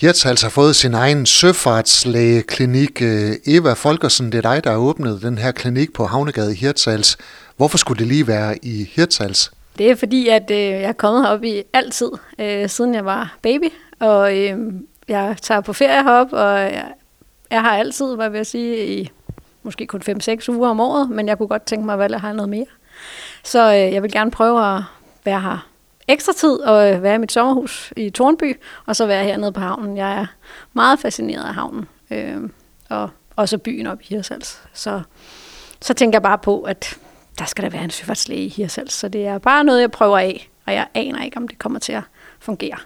Hirtshals har fået sin egen søfartslægeklinik. Øh, Eva Folkersen, det er dig, der har åbnet den her klinik på Havnegade i Hirtshals. Hvorfor skulle det lige være i Hirtshals? Det er fordi, at øh, jeg er kommet herop i altid, øh, siden jeg var baby. Og øh, jeg tager på ferie herop, og jeg, jeg har altid, hvad vil jeg sige, i måske kun 5-6 uger om året, men jeg kunne godt tænke mig, at jeg har noget mere. Så øh, jeg vil gerne prøve at være her ekstra tid og øh, være i mit sommerhus i Tornby, og så være hernede på havnen. Jeg er meget fascineret af havnen, øh, og også byen op i Hirsals. Så, så tænker jeg bare på, at der skal der være en søfartslæge i Hirsals, så det er bare noget, jeg prøver af, og jeg aner ikke, om det kommer til at fungere.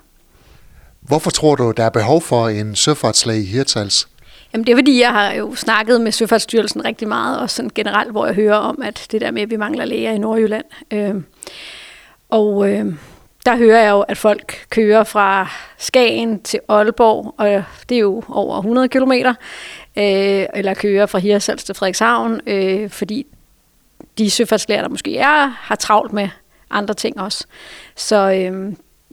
Hvorfor tror du, der er behov for en søfartslæge i Hirtshals? Jamen det er fordi, jeg har jo snakket med Søfartsstyrelsen rigtig meget, og sådan generelt, hvor jeg hører om, at det der med, at vi mangler læger i Nordjylland. Øh, og øh, der hører jeg jo, at folk kører fra Skagen til Aalborg, og det er jo over 100 km, øh, eller kører fra Hirsals til Frederikshavn, øh, fordi de søfartslærer, der måske er, har travlt med andre ting også. Så øh,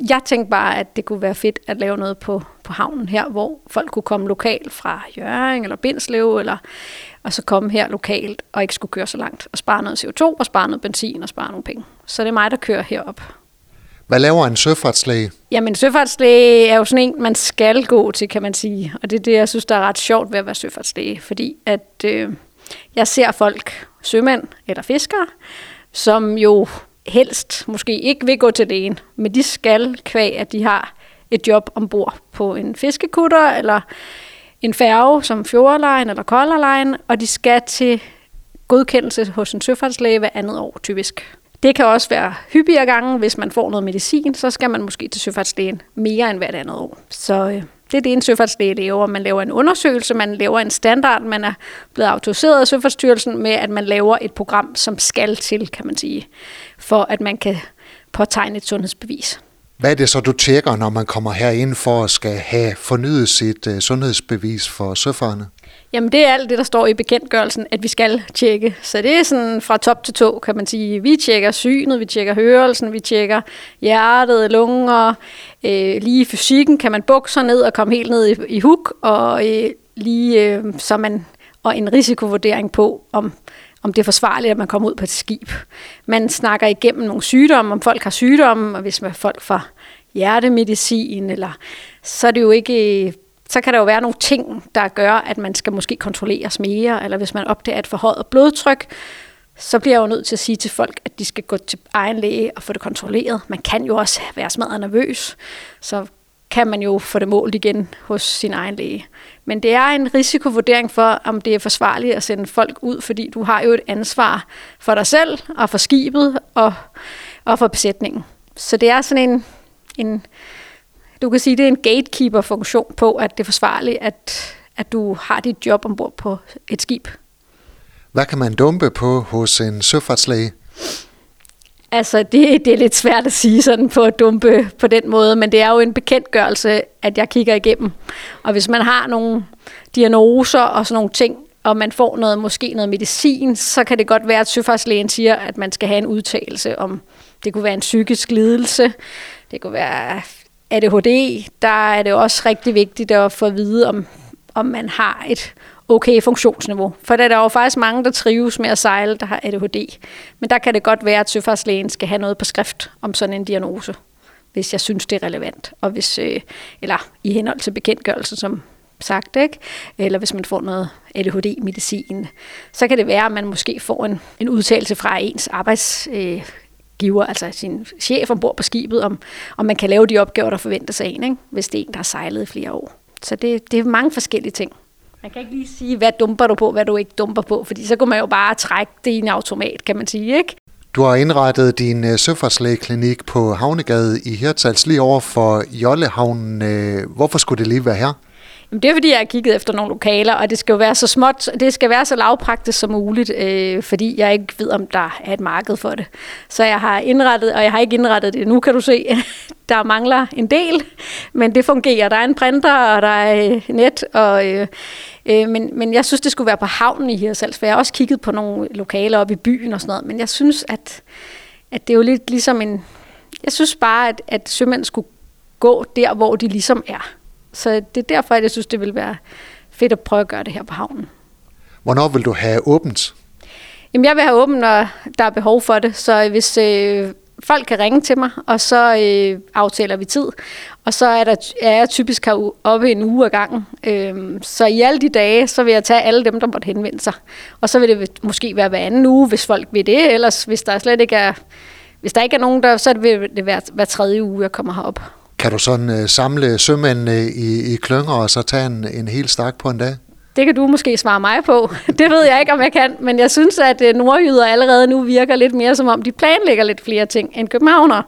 jeg tænkte bare, at det kunne være fedt at lave noget på, på havnen her, hvor folk kunne komme lokalt fra Jøring eller Bindslev, eller, og så komme her lokalt og ikke skulle køre så langt, og spare noget CO2, og spare noget benzin og spare nogle penge. Så det er mig, der kører herop. Hvad laver en søfartslæge? Jamen, søfartslæge er jo sådan en, man skal gå til, kan man sige. Og det er det, jeg synes, der er ret sjovt ved at være søfartslæge. Fordi at øh, jeg ser folk, sømænd eller fiskere, som jo helst måske ikke vil gå til lægen, men de skal kvæg, at de har et job ombord på en fiskekutter eller en færge som Fjordlejen eller Color Line, og de skal til godkendelse hos en søfartslæge hver andet år typisk. Det kan også være hyppigere gange, hvis man får noget medicin, så skal man måske til søfartslægen mere end hvert andet år. Så øh, det er det, en søfartslæge laver. Man laver en undersøgelse, man laver en standard, man er blevet autoriseret af Søfartsstyrelsen med, at man laver et program, som skal til, kan man sige, for at man kan påtegne et sundhedsbevis. Hvad er det så, du tjekker, når man kommer herind for at skal have fornyet sit uh, sundhedsbevis for søfarerne? Jamen det er alt det, der står i bekendtgørelsen, at vi skal tjekke. Så det er sådan fra top til tå, kan man sige. Vi tjekker synet, vi tjekker hørelsen, vi tjekker hjertet, lunger, øh, lige fysikken kan man bukke sig ned og komme helt ned i, i huk, og øh, lige øh, så man og en risikovurdering på, om, om det er forsvarligt, at man kommer ud på et skib. Man snakker igennem nogle sygdomme, om folk har sygdomme, og hvis man folk får hjertemedicin, eller, så er det jo ikke så kan der jo være nogle ting, der gør, at man skal måske kontrolleres mere, eller hvis man opdager et forhøjet blodtryk, så bliver jeg jo nødt til at sige til folk, at de skal gå til egen læge og få det kontrolleret. Man kan jo også være smadret nervøs, så kan man jo få det målt igen hos sin egen læge. Men det er en risikovurdering for, om det er forsvarligt at sende folk ud, fordi du har jo et ansvar for dig selv og for skibet og, og for besætningen. Så det er sådan en, en du kan sige, det er en gatekeeper-funktion på, at det er forsvarligt, at, at du har dit job ombord på et skib. Hvad kan man dumpe på hos en søfartslæge? Altså, det, det er lidt svært at sige sådan på at dumpe på den måde, men det er jo en bekendtgørelse, at jeg kigger igennem. Og hvis man har nogle diagnoser og sådan nogle ting, og man får noget, måske noget medicin, så kan det godt være, at søfartslægen siger, at man skal have en udtalelse om, det kunne være en psykisk lidelse, det kunne være ADHD, der er det også rigtig vigtigt at få at vide, om, om man har et okay funktionsniveau. For der er der jo faktisk mange, der trives med at sejle, der har ADHD. Men der kan det godt være, at søfartslægen skal have noget på skrift om sådan en diagnose, hvis jeg synes, det er relevant. Og hvis, øh, eller i henhold til bekendtgørelsen, som sagt, ikke? eller hvis man får noget ADHD-medicin, så kan det være, at man måske får en, en udtalelse fra ens arbejds, øh, giver, altså sin chef ombord på skibet, om, om man kan lave de opgaver, der forventes af en, ikke? hvis det er en, der har sejlet i flere år. Så det, det er mange forskellige ting. Man kan ikke lige sige, hvad dumper du på, hvad du ikke dumper på, fordi så kunne man jo bare trække det i en automat, kan man sige, ikke? Du har indrettet din øh, søfartslægeklinik på Havnegade i Hirtshals lige over for Jollehavnen. Øh, hvorfor skulle det lige være her? Jamen, det er fordi, jeg har kigget efter nogle lokaler, og det skal jo være så småt, det skal være så lavpraktisk som muligt, øh, fordi jeg ikke ved, om der er et marked for det. Så jeg har indrettet, og jeg har ikke indrettet det nu, kan du se. Der mangler en del, men det fungerer. Der er en printer, og der er øh, net, og, øh, øh, men, men jeg synes, det skulle være på havnen i Hirsals, for jeg har også kigget på nogle lokaler oppe i byen og sådan noget, men jeg synes, at, at det er jo lidt ligesom en... Jeg synes bare, at, at sømænd skulle gå der, hvor de ligesom er så det er derfor, at jeg synes, det vil være fedt at prøve at gøre det her på havnen. Hvornår vil du have åbent? Jamen, jeg vil have åbent, når der er behov for det. Så hvis øh, folk kan ringe til mig, og så øh, aftaler vi tid. Og så er, der, er jeg typisk oppe en uge ad gangen. Øhm, så i alle de dage, så vil jeg tage alle dem, der måtte henvende sig. Og så vil det måske være hver anden uge, hvis folk vil det. Ellers hvis der slet ikke er, hvis der ikke er nogen, der, så vil det være hver tredje uge, jeg kommer herop. Kan du sådan øh, samle sømændene i, i klynger og så tage en, en hel stak på en dag? Det kan du måske svare mig på. Det ved jeg ikke, om jeg kan. Men jeg synes, at øh, nordjyder allerede nu virker lidt mere, som om de planlægger lidt flere ting end københavner.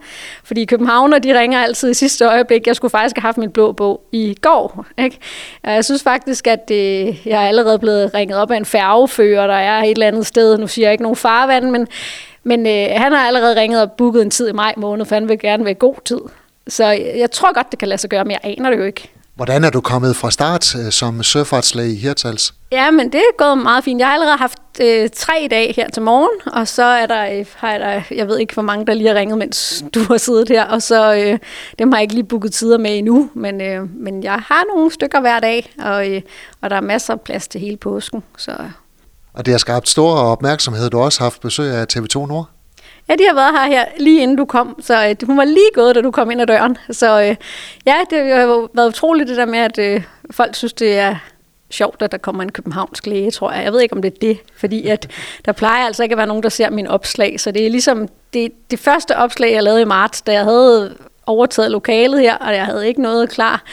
Fordi københavner, de ringer altid i sidste øjeblik. Jeg skulle faktisk have haft min blå bog i går. Ikke? Jeg synes faktisk, at det, jeg er allerede blevet ringet op af en færgefører, der er et eller andet sted. Nu siger jeg ikke nogen farvand, men, men øh, han har allerede ringet og booket en tid i maj måned, for han vil gerne være god tid. Så jeg tror godt, det kan lade sig gøre, men jeg aner det jo ikke. Hvordan er du kommet fra start øh, som søfartslæge i Hirtals? Ja, men det er gået meget fint. Jeg har allerede haft øh, tre i dag her til morgen, og så er der, øh, har jeg, der, jeg ved ikke, hvor mange der lige har ringet, mens du har siddet her, og så øh, dem har jeg ikke lige booket tider med endnu, men, øh, men jeg har nogle stykker hver dag, og, øh, og der er masser af plads til hele påsken. Så. Og det har skabt stor opmærksomhed. Du har også haft besøg af TV2 Nord. Ja, de har været her, her lige inden du kom, så øh, hun var lige gået, da du kom ind ad døren. Så øh, ja, det har været utroligt det der med, at øh, folk synes, det er sjovt, at der kommer en københavnsk læge, tror jeg. Jeg ved ikke, om det er det, fordi at der plejer altså ikke at være nogen, der ser min opslag. Så det er ligesom det, det første opslag, jeg lavede i marts, da jeg havde overtaget lokalet her, og jeg havde ikke noget klar.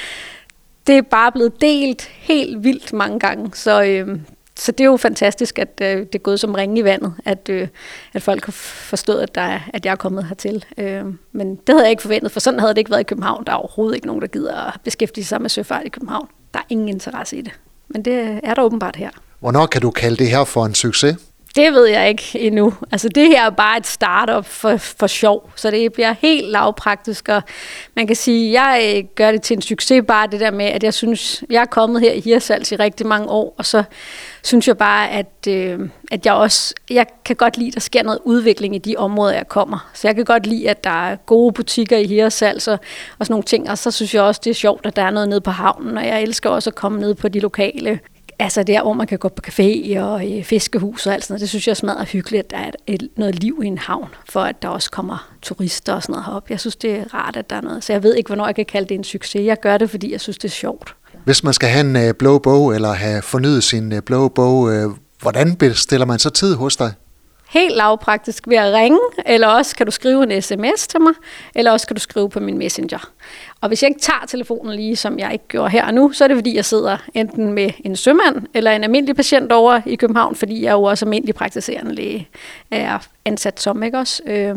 Det er bare blevet delt helt vildt mange gange, så øh, så det er jo fantastisk, at øh, det er gået som ringe i vandet, at, øh, at folk har forstået, at, der er, at jeg er kommet hertil. Øh, men det havde jeg ikke forventet, for sådan havde det ikke været i København. Der er overhovedet ikke nogen, der gider at beskæftige sig med søfart i København. Der er ingen interesse i det. Men det er der åbenbart her. Hvornår kan du kalde det her for en succes? Det ved jeg ikke endnu. Altså det her er bare et startup for, for sjov, så det bliver helt lavpraktisk, og man kan sige, jeg øh, gør det til en succes bare det der med, at jeg synes, jeg er kommet her i Hirsals i rigtig mange år, og så synes jeg bare, at, øh, at jeg også, jeg kan godt lide, at der sker noget udvikling i de områder, jeg kommer. Så jeg kan godt lide, at der er gode butikker i Hirsals og, og sådan nogle ting, og så synes jeg også, det er sjovt, at der er noget nede på havnen, og jeg elsker også at komme ned på de lokale Altså der, hvor man kan gå på café og i fiskehus og alt sådan noget, det synes jeg er smadret hyggeligt, at der er et, noget liv i en havn, for at der også kommer turister og sådan noget herop. Jeg synes, det er rart, at der er noget. Så jeg ved ikke, hvornår jeg kan kalde det en succes. Jeg gør det, fordi jeg synes, det er sjovt. Hvis man skal have en øh, blå bog, eller have fornyet sin øh, blå bog, øh, hvordan bestiller man så tid hos dig? Helt lavpraktisk ved at ringe, eller også kan du skrive en sms til mig, eller også kan du skrive på min messenger. Og hvis jeg ikke tager telefonen lige, som jeg ikke gjorde her og nu, så er det fordi, jeg sidder enten med en sømand eller en almindelig patient over i København, fordi jeg er jo også almindelig praktiserende læge, er ansat som, ikke også? Øh,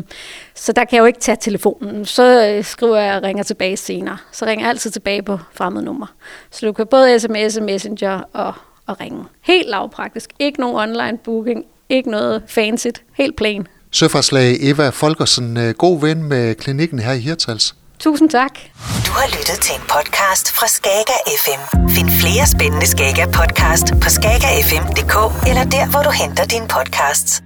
så der kan jeg jo ikke tage telefonen. Så øh, skriver jeg og ringer tilbage senere. Så ringer jeg altid tilbage på fremmed nummer. Så du kan både sms, messenger og, og ringe. Helt lavpraktisk. Ikke nogen online booking, ikke noget fancy, helt plain. Søfartslæge Eva Folkersen, øh, god ven med klinikken her i Hirtals. Tusind tak. Du har lyttet til en podcast fra Skager FM. Find flere spændende Skager podcast på skagerfm.dk eller der, hvor du henter dine podcasts.